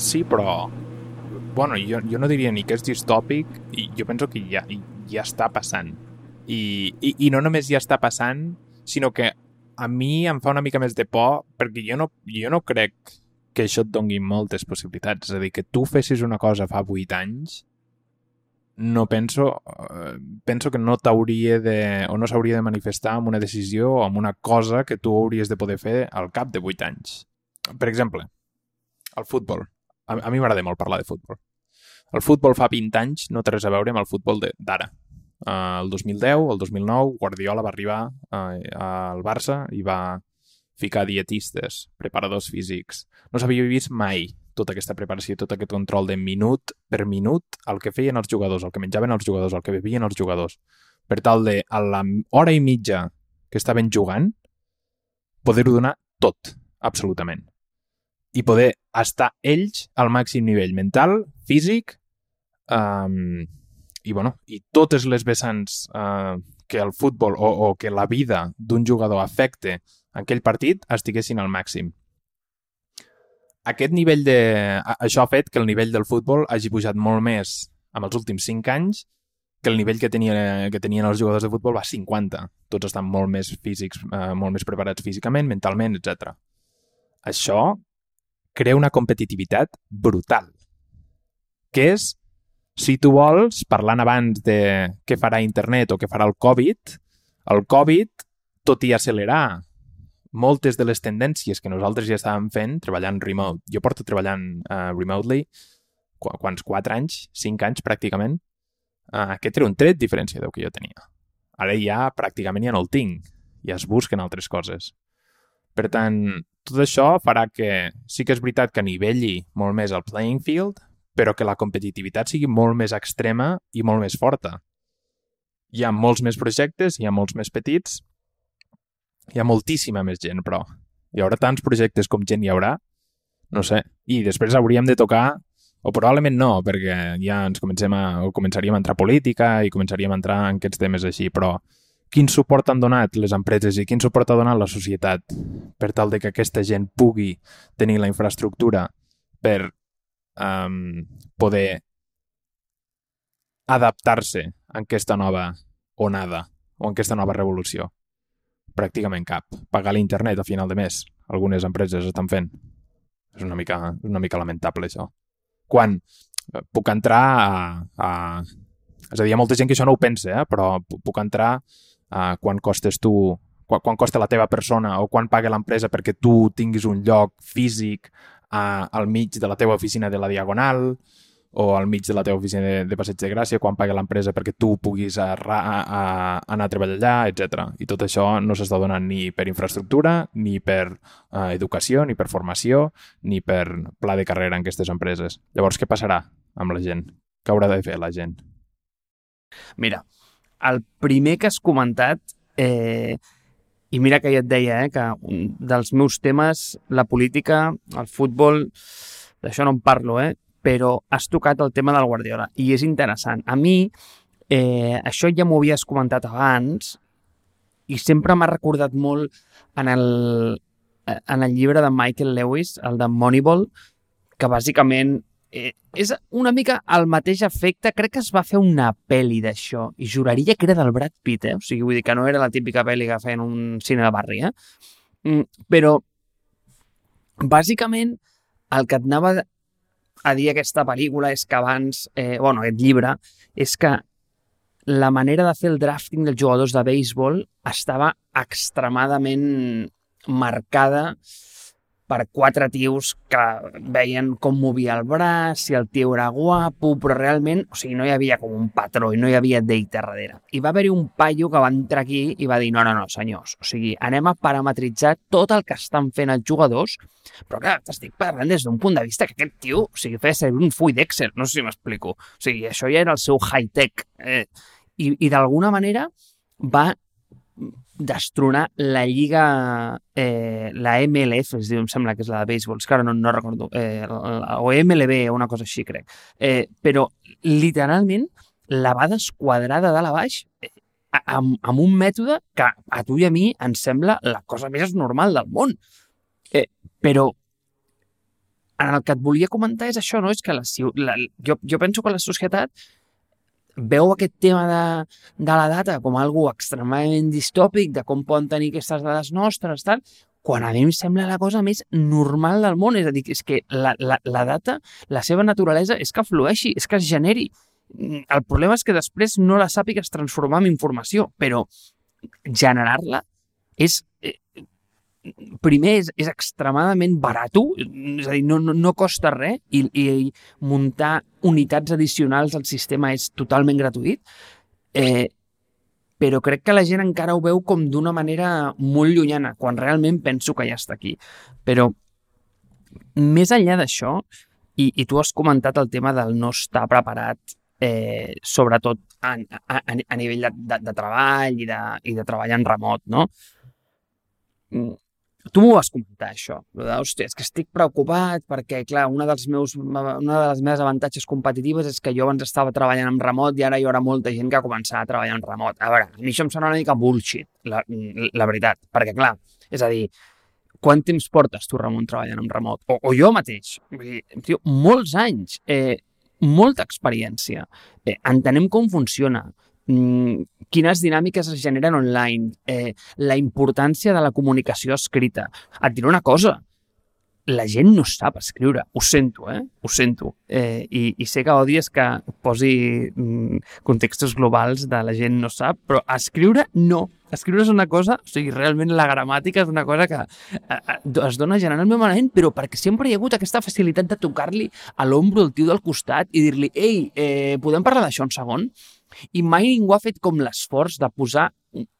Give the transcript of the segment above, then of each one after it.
Sí, però... Bueno, jo, jo no diria ni que és distòpic, i jo penso que ja, ja està passant. I, i, I no només ja està passant, sinó que a mi em fa una mica més de por perquè jo no, jo no crec que això et dongui moltes possibilitats. És a dir, que tu fessis una cosa fa 8 anys, no penso, eh, penso que no t'hauria de, o no s'hauria de manifestar amb una decisió o amb una cosa que tu hauries de poder fer al cap de 8 anys. Per exemple, el futbol. A, a mi m'agrada molt parlar de futbol. El futbol fa 20 anys no té res a veure amb el futbol d'ara. Uh, el 2010, el 2009, Guardiola va arribar uh, al Barça i va ficar dietistes, preparadors físics. No s'havia vist mai tota aquesta preparació, tot aquest control de minut per minut, el que feien els jugadors, el que menjaven els jugadors, el que bevien els jugadors, per tal de, a la hora i mitja que estaven jugant, poder-ho donar tot, absolutament i poder estar ells al màxim nivell mental, físic um, i, bueno, i totes les vessants uh, que el futbol o, o que la vida d'un jugador afecte en aquell partit estiguessin al màxim. Aquest nivell de... Això ha fet que el nivell del futbol hagi pujat molt més amb els últims 5 anys que el nivell que, tenia, que tenien els jugadors de futbol va a 50. Tots estan molt més físics, eh, molt més preparats físicament, mentalment, etc. Això crea una competitivitat brutal. Que és, si tu vols, parlant abans de què farà internet o què farà el Covid, el Covid, tot i accelerar moltes de les tendències que nosaltres ja estàvem fent treballant remote. Jo porto treballant uh, remotely qu quants? 4 anys? 5 anys, pràcticament. Uh, aquest era un tret diferència del que jo tenia. Ara ja pràcticament ja no el tinc. Ja es busquen altres coses. Per tant, tot això farà que sí que és veritat que nivelli molt més el playing field, però que la competitivitat sigui molt més extrema i molt més forta. Hi ha molts més projectes, hi ha molts més petits, hi ha moltíssima més gent, però hi haurà tants projectes com gent hi haurà, no sé. I després hauríem de tocar, o probablement no, perquè ja ens comencem a, o començaríem a entrar a política i començaríem a entrar en aquests temes així, però quin suport han donat les empreses i quin suport ha donat la societat per tal de que aquesta gent pugui tenir la infraestructura per um, poder adaptar-se a aquesta nova onada o en aquesta nova revolució? Pràcticament cap. Pagar l'internet a final de mes. Algunes empreses estan fent. És una mica, una mica lamentable, això. Quan eh, puc entrar a, a... És a dir, hi ha molta gent que això no ho pensa, eh? però puc entrar uh, quan costes tu quan, quan costa la teva persona o quan paga l'empresa perquè tu tinguis un lloc físic uh, al mig de la teva oficina de la Diagonal o al mig de la teva oficina de, de Passeig de Gràcia, quan paga l'empresa perquè tu puguis a, a, a, anar a treballar allà, etc. I tot això no s'està donant ni per infraestructura, ni per uh, educació, ni per formació, ni per pla de carrera en aquestes empreses. Llavors, què passarà amb la gent? Què haurà de fer la gent? Mira, el primer que has comentat, eh, i mira que ja et deia eh, que un dels meus temes, la política, el futbol, d'això no en parlo, eh, però has tocat el tema del Guardiola i és interessant. A mi, eh, això ja m'ho havies comentat abans i sempre m'ha recordat molt en el, eh, en el llibre de Michael Lewis, el de Moneyball, que bàsicament eh, és una mica el mateix efecte. Crec que es va fer una pel·li d'això i juraria que era del Brad Pitt, eh? O sigui, vull dir que no era la típica pel·li que feien un cine de barri, eh? Mm, però, bàsicament, el que et anava a dir aquesta pel·lícula és que abans, eh, bueno, aquest llibre, és que la manera de fer el drafting dels jugadors de béisbol estava extremadament marcada per quatre tios que veien com movia el braç, si el tio era guapo, però realment, o sigui, no hi havia com un patró i no hi havia data darrere. I va haver-hi un paio que va entrar aquí i va dir, no, no, no, senyors, o sigui, anem a parametritzar tot el que estan fent els jugadors, però clar, t'estic parlant des d'un punt de vista que aquest tio, o sigui, feia servir un full d'Excel, no sé si m'explico. O sigui, això ja era el seu high-tech. Eh, I i d'alguna manera va destronar la lliga, eh, la MLF, es diu, em sembla que és la de béisbol, és que ara no, no recordo, eh, o MLB o una cosa així, crec. Eh, però, literalment, la va desquadrar de dalt a baix eh, amb, amb un mètode que a tu i a mi ens sembla la cosa més normal del món. Eh, però en el que et volia comentar és això, no? És que la, la, jo, jo penso que la societat veu aquest tema de, de la data com algo extremadament distòpic, de com poden tenir aquestes dades nostres, tal, quan a mi em sembla la cosa més normal del món. És a dir, és que la, la, la data, la seva naturalesa és que flueixi, és que es generi. El problema és que després no la sàpigues transformar en informació, però generar-la és eh, primer és, és extremadament barat, és a dir, no, no, no costa res i, i muntar unitats addicionals al sistema és totalment gratuït, eh, però crec que la gent encara ho veu com d'una manera molt llunyana, quan realment penso que ja està aquí. Però més enllà d'això, i, i tu has comentat el tema del no estar preparat, eh, sobretot a, a, a nivell de, de, de treball i de, i de treball en remot, no? Tu m'ho vas comentar, això. Hòstia, és que estic preocupat perquè, clar, una dels meus, una de les meves avantatges competitives és que jo abans estava treballant en remot i ara hi haurà molta gent que ha començat a treballar en remot. A veure, a mi això em sembla una mica bullshit, la, la veritat. Perquè, clar, és a dir, quant temps portes tu, Ramon, treballant en remot? O, o jo mateix. Vull dir, tio, molts anys, eh, molta experiència. Eh, entenem com funciona mm, quines dinàmiques es generen online, eh, la importància de la comunicació escrita. Et diré una cosa, la gent no sap escriure. Ho sento, eh? Ho sento. Eh, i, I sé que odies que posi mm, contextos globals de la gent no sap, però escriure no. Escriure és una cosa, o sigui, realment la gramàtica és una cosa que eh, eh es dona generalment, però perquè sempre hi ha hagut aquesta facilitat de tocar-li a l'ombro el tio del costat i dir-li, ei, eh, podem parlar d'això un segon? I mai ningú ha fet com l'esforç de posar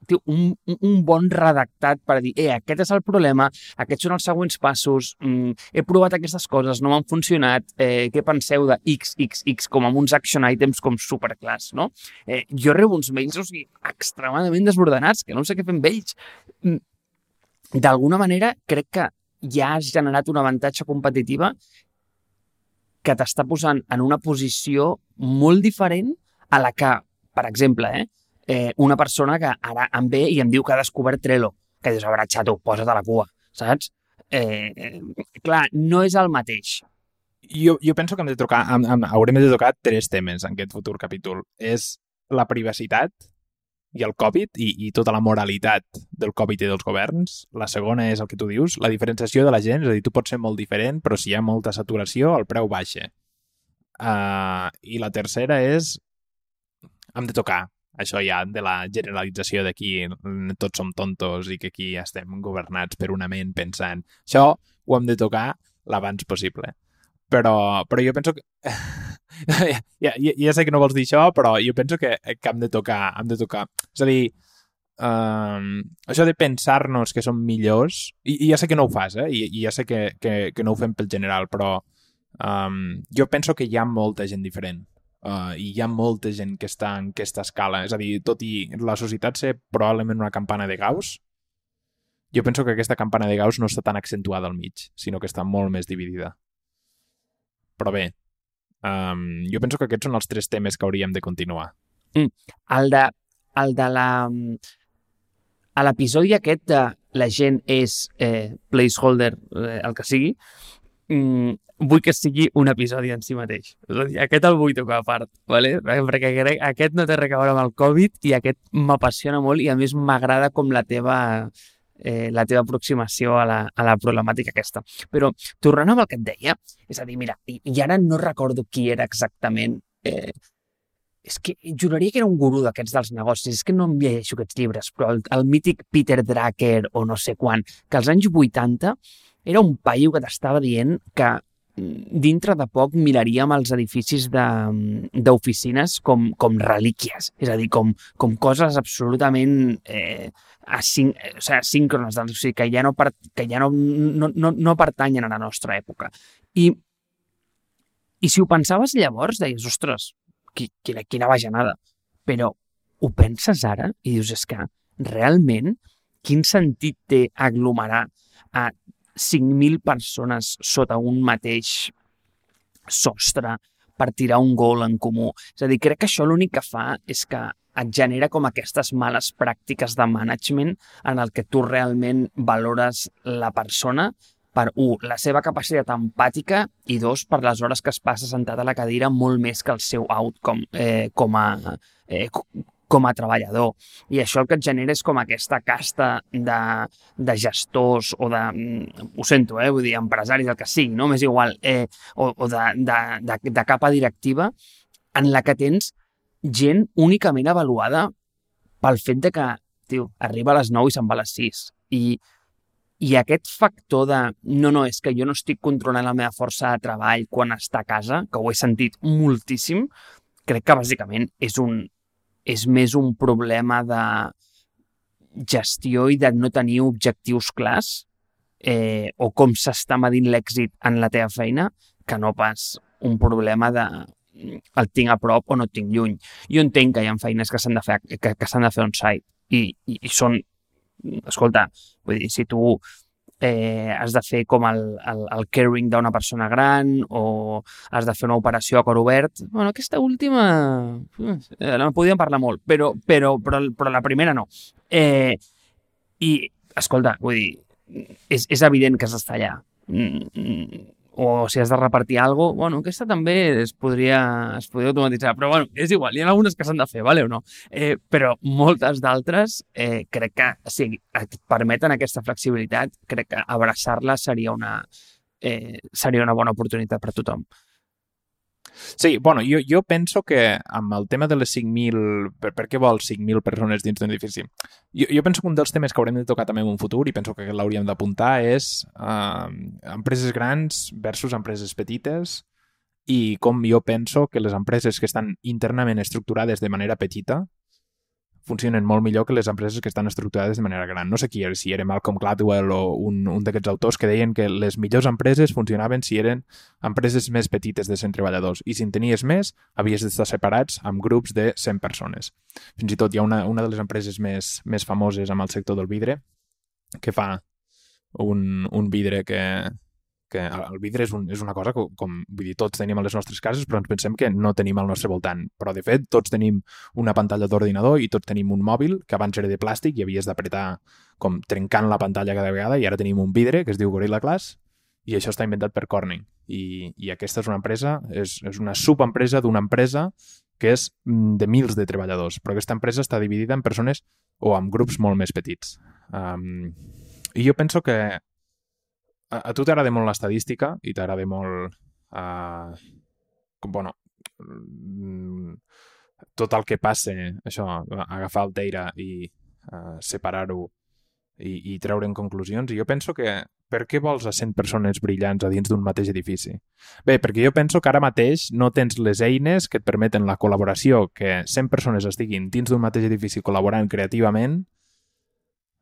tio, un, un bon redactat per dir, eh, aquest és el problema, aquests són els següents passos, mm, he provat aquestes coses, no m'han funcionat, eh, què penseu de X, X, X, com amb uns action items com superclass, no? Eh, jo rebo uns mails, o sigui, extremadament desordenats, que no sé què fer amb ells. Mm, d'alguna manera, crec que ja has generat un avantatge competitiva que t'està posant en una posició molt diferent a la que, per exemple, eh, eh, una persona que ara em ve i em diu que ha descobert Trello, que dius, a veure, xato, posa't a la cua, saps? Eh, eh, clar, no és el mateix. Jo, jo penso que hem de tocar, hem, hem, haurem de tocar tres temes en aquest futur capítol. És la privacitat i el Covid i, i tota la moralitat del Covid i dels governs. La segona és el que tu dius, la diferenciació de la gent, és a dir, tu pots ser molt diferent, però si hi ha molta saturació, el preu baixa. Uh, I la tercera és hem de tocar això ja de la generalització d'aquí tots som tontos i que aquí estem governats per una ment pensant. Això ho hem de tocar l'abans possible. Però, però jo penso que... ja, ja, ja sé que no vols dir això, però jo penso que, que hem de tocar, hem de tocar. És a dir, um, això de pensar-nos que som millors, i, i ja sé que no ho fas, eh? I, i ja sé que, que, que no ho fem pel general, però um, jo penso que hi ha molta gent diferent uh, i hi ha molta gent que està en aquesta escala. És a dir, tot i la societat ser probablement una campana de Gauss, jo penso que aquesta campana de Gauss no està tan accentuada al mig, sinó que està molt més dividida. Però bé, um, jo penso que aquests són els tres temes que hauríem de continuar. Mm. El de, el de la... A l'episodi aquest de la gent és eh, placeholder, eh, el que sigui, mm, vull que sigui un episodi en si mateix. És a dir, aquest el vull tocar a part, ¿vale? perquè crec, aquest no té res a veure amb el Covid i aquest m'apassiona molt i a més m'agrada com la teva, eh, la teva aproximació a la, a la problemàtica aquesta. Però tornant amb el que et deia, és a dir, mira, i, i ara no recordo qui era exactament, eh, és que juraria que era un gurú d'aquests dels negocis, és que no em llegeixo aquests llibres, però el, el mític Peter Drucker o no sé quan, que als anys 80 era un paio que t'estava dient que dintre de poc miraríem els edificis d'oficines com, com relíquies, és a dir, com, com coses absolutament eh, asín, o sigui, síncrones, o sigui, que ja, no, per, que ja no, no, no, no pertanyen a la nostra època. I, i si ho pensaves llavors, deies, ostres, quina, quina bajanada. Però ho penses ara i dius, és que realment quin sentit té aglomerar a 5.000 persones sota un mateix sostre per tirar un gol en comú. És a dir, crec que això l'únic que fa és que et genera com aquestes males pràctiques de management en el que tu realment valores la persona, per, un, la seva capacitat empàtica i dos, per les hores que es passa sentat a la cadira molt més que el seu outcome eh, com a eh, com a treballador. I això el que et genera és com aquesta casta de, de gestors o de, mm, ho sento, eh, vull dir, empresaris, el que sigui, no? M'és igual, eh, o, o de, de, de, de capa directiva en la que tens gent únicament avaluada pel fet de que, tio, arriba a les 9 i se'n va a les 6. I, i aquest factor de no, no, és que jo no estic controlant la meva força de treball quan està a casa, que ho he sentit moltíssim, crec que bàsicament és un, és més un problema de gestió i de no tenir objectius clars eh, o com s'està medint l'èxit en la teva feina que no pas un problema de el tinc a prop o no tinc lluny. Jo entenc que hi ha feines que s'han de fer, que, que s'han de fer on-site i, i, i són, escolta, vull dir, si tu eh, has de fer com el, el, el caring d'una persona gran o has de fer una operació a cor obert. Bueno, aquesta última... Eh, no podíem parlar molt, però, però, però, però la primera no. Eh, I, escolta, vull dir, és, és evident que has d'estar allà. Mm, mm, o si has de repartir alguna cosa, bueno, aquesta també es podria, es podria automatitzar, però bueno, és igual, hi ha algunes que s'han de fer, vale o no? Eh, però moltes d'altres eh, crec que si et permeten aquesta flexibilitat, crec que abraçar-la seria una, eh, seria una bona oportunitat per a tothom. Sí, bueno, jo, jo penso que amb el tema de les 5.000... Per, per què vols 5.000 persones dins d'un edifici? Jo, jo penso que un dels temes que haurem de tocar també en un futur, i penso que l'hauríem d'apuntar, és uh, empreses grans versus empreses petites i com jo penso que les empreses que estan internament estructurades de manera petita funcionen molt millor que les empreses que estan estructurades de manera gran. No sé qui era, si era Malcolm Gladwell o un, un d'aquests autors que deien que les millors empreses funcionaven si eren empreses més petites de 100 treballadors i si en tenies més havies d'estar separats amb grups de 100 persones. Fins i tot hi ha una, una de les empreses més, més famoses amb el sector del vidre que fa un, un vidre que, que el vidre és, un, és una cosa com, com, vull dir, tots tenim a les nostres cases, però ens pensem que no tenim al nostre voltant. Però, de fet, tots tenim una pantalla d'ordinador i tots tenim un mòbil que abans era de plàstic i havies d'apretar com trencant la pantalla cada vegada i ara tenim un vidre que es diu Gorilla Glass i això està inventat per Corning. I, i aquesta és una empresa, és, és una subempresa d'una empresa que és mm, de mils de treballadors, però aquesta empresa està dividida en persones o en grups molt més petits. Um, I jo penso que a, a tu t'agrada molt l'estadística i t'agrada molt uh, com, bueno, mm, tot el que passe, això, agafar el teira i uh, separar-ho i, i treure'n conclusions. I jo penso que per què vols a 100 persones brillants a dins d'un mateix edifici? Bé, perquè jo penso que ara mateix no tens les eines que et permeten la col·laboració, que 100 persones estiguin dins d'un mateix edifici col·laborant creativament,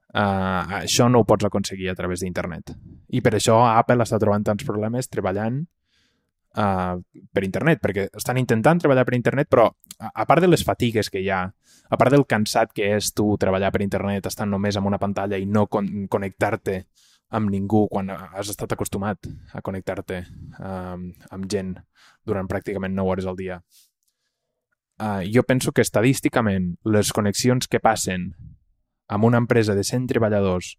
Uh, això no ho pots aconseguir a través d'internet. I per això Apple està trobant tants problemes treballant uh, per internet, perquè estan intentant treballar per internet, però a, a part de les fatigues que hi ha, a part del cansat que és tu treballar per internet estant només amb una pantalla i no con connectar-te amb ningú quan has estat acostumat a connectar-te uh, amb gent durant pràcticament 9 hores al dia. Uh, jo penso que estadísticament les connexions que passen amb una empresa de 100 treballadors,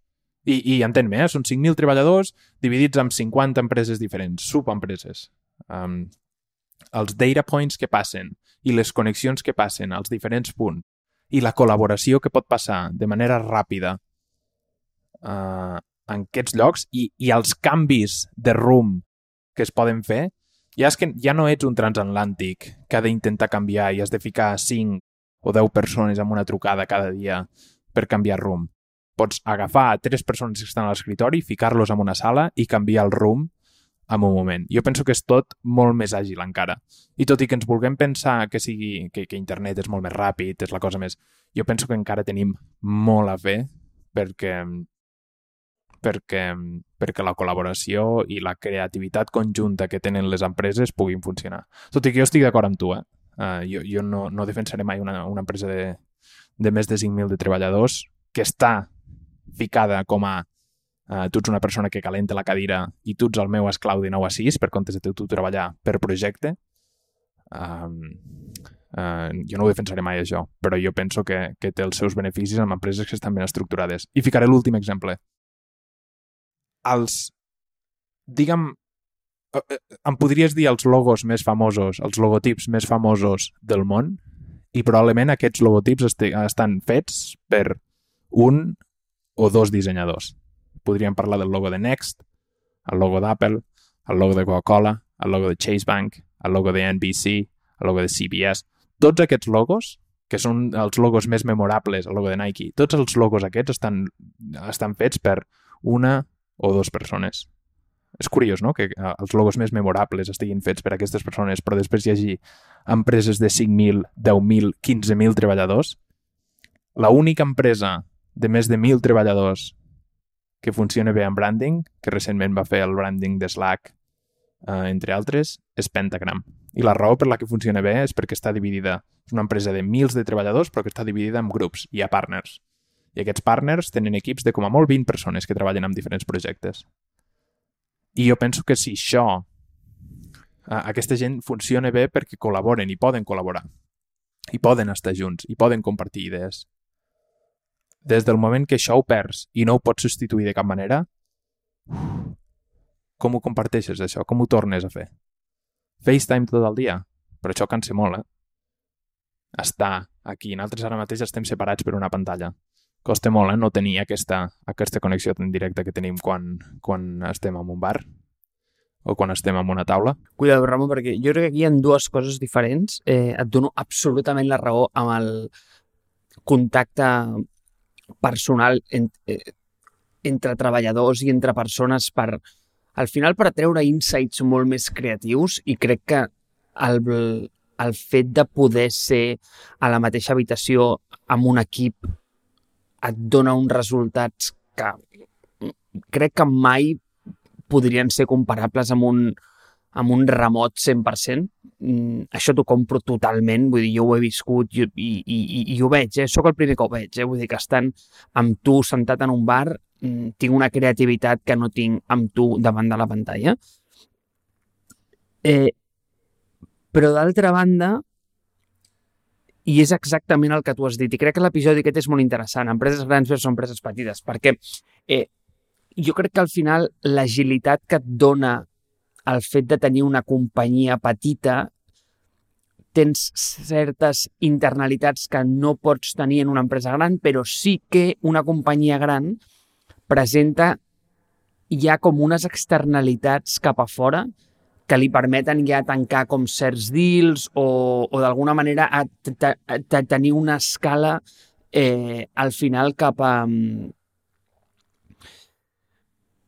i, i entén-me, eh? són 5.000 treballadors dividits en 50 empreses diferents, subempreses. Um, els data points que passen i les connexions que passen als diferents punts i la col·laboració que pot passar de manera ràpida uh, en aquests llocs i, i els canvis de rumb que es poden fer, ja és que ja no ets un transatlàntic que ha d'intentar canviar i has de ficar 5 o 10 persones amb una trucada cada dia per canviar rumb. Pots agafar tres persones que estan a l'escritori, ficar-los en una sala i canviar el rumb en un moment. Jo penso que és tot molt més àgil encara. I tot i que ens vulguem pensar que sigui que, que internet és molt més ràpid, és la cosa més... Jo penso que encara tenim molt a fer perquè perquè, perquè la col·laboració i la creativitat conjunta que tenen les empreses puguin funcionar. Tot i que jo estic d'acord amb tu, eh? Uh, jo, jo no, no defensaré mai una, una empresa de, de més de 5.000 de treballadors que està ficada com a uh, tu ets una persona que calenta la cadira i tu ets el meu esclau de 9 a 6 per comptes de tu treballar per projecte um, uh, jo no ho defensaré mai això però jo penso que, que té els seus beneficis amb empreses que estan ben estructurades. I ficaré l'últim exemple. Els digue'm, eh, em podries dir els logos més famosos, els logotips més famosos del món i probablement aquests logotips estan fets per un o dos dissenyadors. Podríem parlar del logo de Next, el logo d'Apple, el logo de Coca-Cola, el logo de Chase Bank, el logo de NBC, el logo de CBS. Tots aquests logos, que són els logos més memorables, el logo de Nike, tots els logos aquests estan, estan fets per una o dues persones. És curiós, no?, que eh, els logos més memorables estiguin fets per aquestes persones, però després hi hagi empreses de 5.000, 10.000, 15.000 treballadors. La única empresa de més de 1.000 treballadors que funciona bé en branding, que recentment va fer el branding de Slack, eh, entre altres, és Pentagram. I la raó per la que funciona bé és perquè està dividida. És una empresa de mils de treballadors, però que està dividida en grups. Hi ha partners. I aquests partners tenen equips de com a molt 20 persones que treballen en diferents projectes. I jo penso que si això, aquesta gent funciona bé perquè col·laboren i poden col·laborar. I poden estar junts, i poden compartir idees. Des del moment que això ho perds i no ho pots substituir de cap manera, com ho comparteixes, això? Com ho tornes a fer? FaceTime tot el dia? Però això cansa molt, eh? Estar aquí. Nosaltres ara mateix estem separats per una pantalla costa molt eh, no tenir aquesta, aquesta connexió tan directa que tenim quan, quan estem en un bar o quan estem en una taula. Cuidado, Ramon, perquè jo crec que aquí hi ha dues coses diferents. Eh, et dono absolutament la raó amb el contacte personal en, eh, entre treballadors i entre persones per, al final, per treure insights molt més creatius i crec que el, el fet de poder ser a la mateixa habitació amb un equip et dona uns resultats que crec que mai podrien ser comparables amb un, amb un remot 100%. Mm, això t'ho compro totalment, vull dir, jo ho he viscut i, i, i, i ho veig, eh? sóc el primer que ho veig, eh? vull dir que estan amb tu sentat en un bar mm, tinc una creativitat que no tinc amb tu davant de la pantalla. Eh, però d'altra banda, i és exactament el que tu has dit. I crec que l'episodi aquest és molt interessant. Empreses grans versus empreses petites. Perquè eh, jo crec que al final l'agilitat que et dona el fet de tenir una companyia petita tens certes internalitats que no pots tenir en una empresa gran, però sí que una companyia gran presenta ja com unes externalitats cap a fora que li permeten ja tancar com certs deals o, o d'alguna manera a, a, a tenir una escala eh, al final cap a, Mm,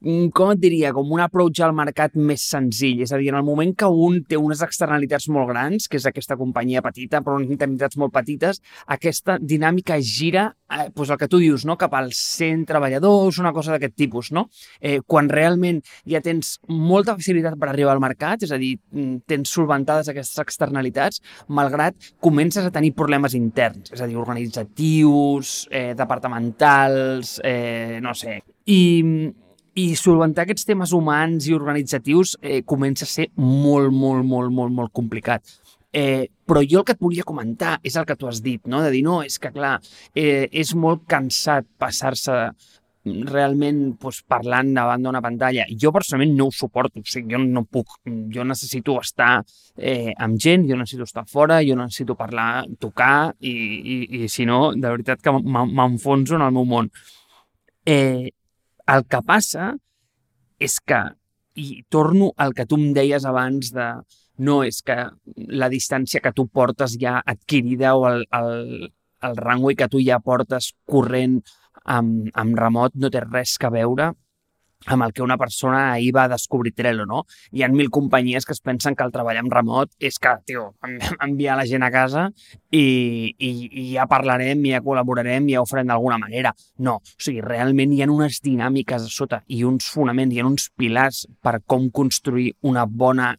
com et diria, com un approach al mercat més senzill. És a dir, en el moment que un té unes externalitats molt grans, que és aquesta companyia petita, però unes internalitats molt petites, aquesta dinàmica gira, eh, doncs el que tu dius, no? cap als 100 treballadors, una cosa d'aquest tipus. No? Eh, quan realment ja tens molta facilitat per arribar al mercat, és a dir, mm, tens solventades aquestes externalitats, malgrat comences a tenir problemes interns, és a dir, organitzatius, eh, departamentals, eh, no sé. I i solventar aquests temes humans i organitzatius eh, comença a ser molt, molt, molt, molt, molt complicat. Eh, però jo el que et volia comentar és el que tu has dit, no? de dir, no, és que clar, eh, és molt cansat passar-se realment doncs, parlant davant d'una pantalla. Jo personalment no ho suporto, o sigui, jo no puc, jo necessito estar eh, amb gent, jo necessito estar fora, jo necessito parlar, tocar i, i, i si no, de veritat que m'enfonso en el meu món. Eh, el que passa és que, i torno al que tu em deies abans de no és que la distància que tu portes ja adquirida o el, el, el rango que tu ja portes corrent amb, amb remot no té res que veure amb el que una persona ahir va descobrir Trello, no? Hi ha mil companyies que es pensen que el treball en remot és que, tio, enviar la gent a casa i, i, i ja parlarem, ja col·laborarem, ja ho farem d'alguna manera. No, o sigui, realment hi ha unes dinàmiques a sota i uns fonaments, hi ha uns pilars per com construir una bona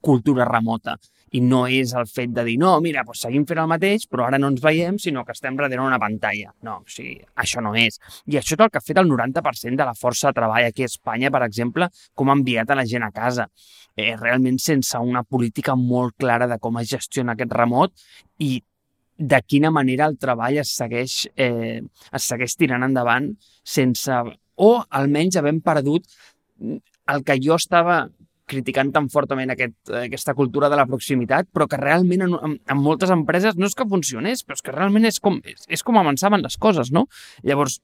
cultura remota i no és el fet de dir, no, mira, doncs seguim fent el mateix, però ara no ens veiem, sinó que estem darrere una pantalla. No, o sigui, això no és. I això és el que ha fet el 90% de la força de treball aquí a Espanya, per exemple, com ha enviat a la gent a casa. Eh, realment sense una política molt clara de com es gestiona aquest remot i de quina manera el treball es segueix, eh, es segueix tirant endavant sense... o almenys havent perdut el que jo estava criticant tan fortament aquest, aquesta cultura de la proximitat, però que realment en, en, en moltes empreses no és que funcionés, però és que realment és com, és, és com avançaven les coses, no? Llavors,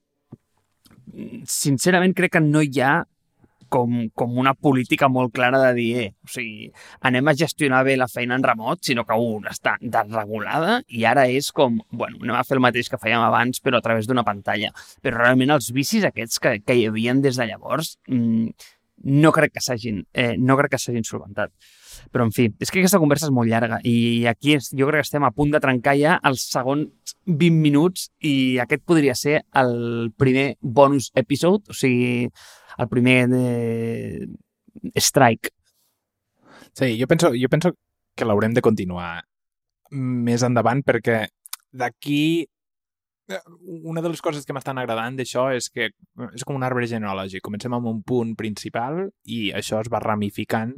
sincerament crec que no hi ha com, com una política molt clara de dir, eh, o sigui, anem a gestionar bé la feina en remot, sinó que un està desregulada i ara és com, bueno, anem a fer el mateix que fèiem abans, però a través d'una pantalla. Però realment els vicis aquests que, que hi havien des de llavors, mmm, no crec que s'hagin eh, no crec que s'hagin solventat. Però, en fi, és que aquesta conversa és molt llarga i aquí és, jo crec que estem a punt de trencar ja els segons 20 minuts i aquest podria ser el primer bonus episode, o sigui, el primer de... strike. Sí, jo penso, jo penso que l'haurem de continuar més endavant perquè d'aquí Eh, una de les coses que m'estan agradant d'això és que eh, és com un arbre genealògic. Comencem amb un punt principal i això es va ramificant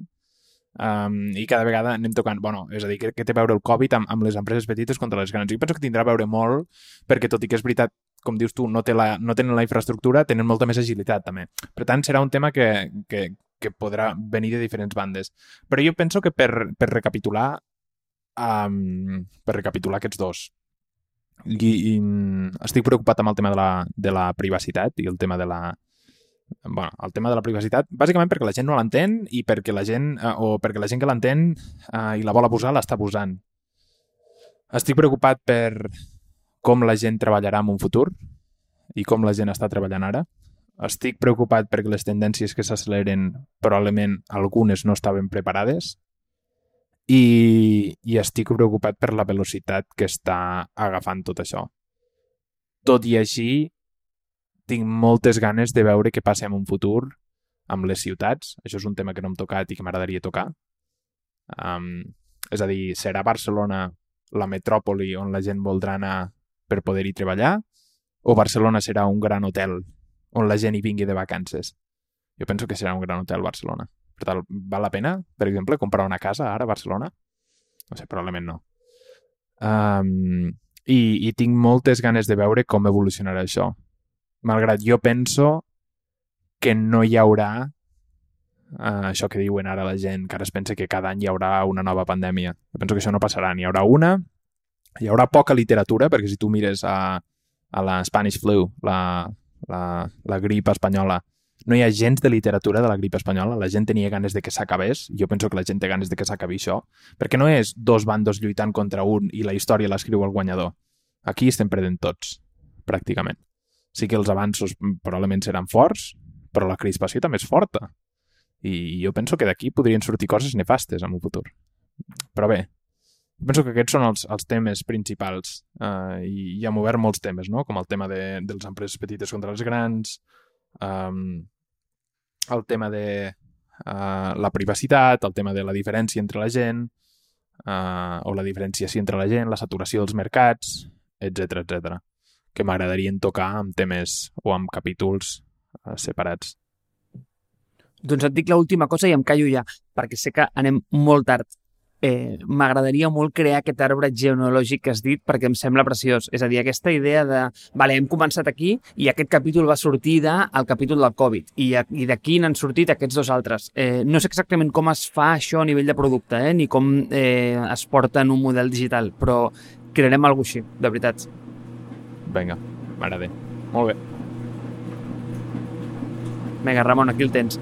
um, i cada vegada anem tocant... bueno, és a dir, que, té a veure el Covid amb, amb les empreses petites contra les grans. I penso que tindrà a veure molt perquè, tot i que és veritat, com dius tu, no, té la, no tenen la infraestructura, tenen molta més agilitat també. Per tant, serà un tema que, que, que podrà venir de diferents bandes. Però jo penso que per, per recapitular um, per recapitular aquests dos i, i estic preocupat amb el tema de la, de la privacitat i el tema de la, bueno, el tema de la privacitat, bàsicament perquè la gent no l'entén i perquè la gent, eh, o perquè la gent que l'entén eh, i la vol abusar, l'està abusant. Estic preocupat per com la gent treballarà en un futur i com la gent està treballant ara. Estic preocupat perquè les tendències que s'acceleren probablement algunes no estaven preparades i, i estic preocupat per la velocitat que està agafant tot això. Tot i així, tinc moltes ganes de veure què passa en un futur amb les ciutats. Això és un tema que no hem tocat i que m'agradaria tocar. Um, és a dir, serà Barcelona la metròpoli on la gent voldrà anar per poder-hi treballar o Barcelona serà un gran hotel on la gent hi vingui de vacances? Jo penso que serà un gran hotel Barcelona. Per tant, val la pena, per exemple, comprar una casa ara a Barcelona? No sé, probablement no. Um, i, I tinc moltes ganes de veure com evolucionarà això. Malgrat jo penso que no hi haurà uh, això que diuen ara la gent, que ara es pensa que cada any hi haurà una nova pandèmia. Jo penso que això no passarà. N'hi haurà una, hi haurà poca literatura, perquè si tu mires a, a la Spanish Flu, la, la, la grip espanyola, no hi ha gens de literatura de la grip espanyola, la gent tenia ganes de que s'acabés, jo penso que la gent té ganes de que s'acabi això, perquè no és dos bandos lluitant contra un i la història l'escriu el guanyador. Aquí estem perdent tots, pràcticament. Sí que els avanços probablement seran forts, però la crispació també és forta. I jo penso que d'aquí podrien sortir coses nefastes en un futur. Però bé, penso que aquests són els, els temes principals uh, i hi hem obert molts temes, no? com el tema de, dels empreses petites contra les grans, um, el tema de uh, la privacitat, el tema de la diferència entre la gent, uh, o la diferenciació entre la gent, la saturació dels mercats, etc etc. que m'agradarien tocar amb temes o amb capítols uh, separats. Doncs et dic l'última cosa i em callo ja, perquè sé que anem molt tard eh, m'agradaria molt crear aquest arbre genealògic que has dit perquè em sembla preciós. És a dir, aquesta idea de, vale, hem començat aquí i aquest capítol va sortir del capítol del Covid i, i d'aquí n'han sortit aquests dos altres. Eh, no sé exactament com es fa això a nivell de producte, eh, ni com eh, es porta en un model digital, però crearem alguna així, de veritat. Vinga, m'agrada. Molt bé. Vinga, Ramon, aquí el tens.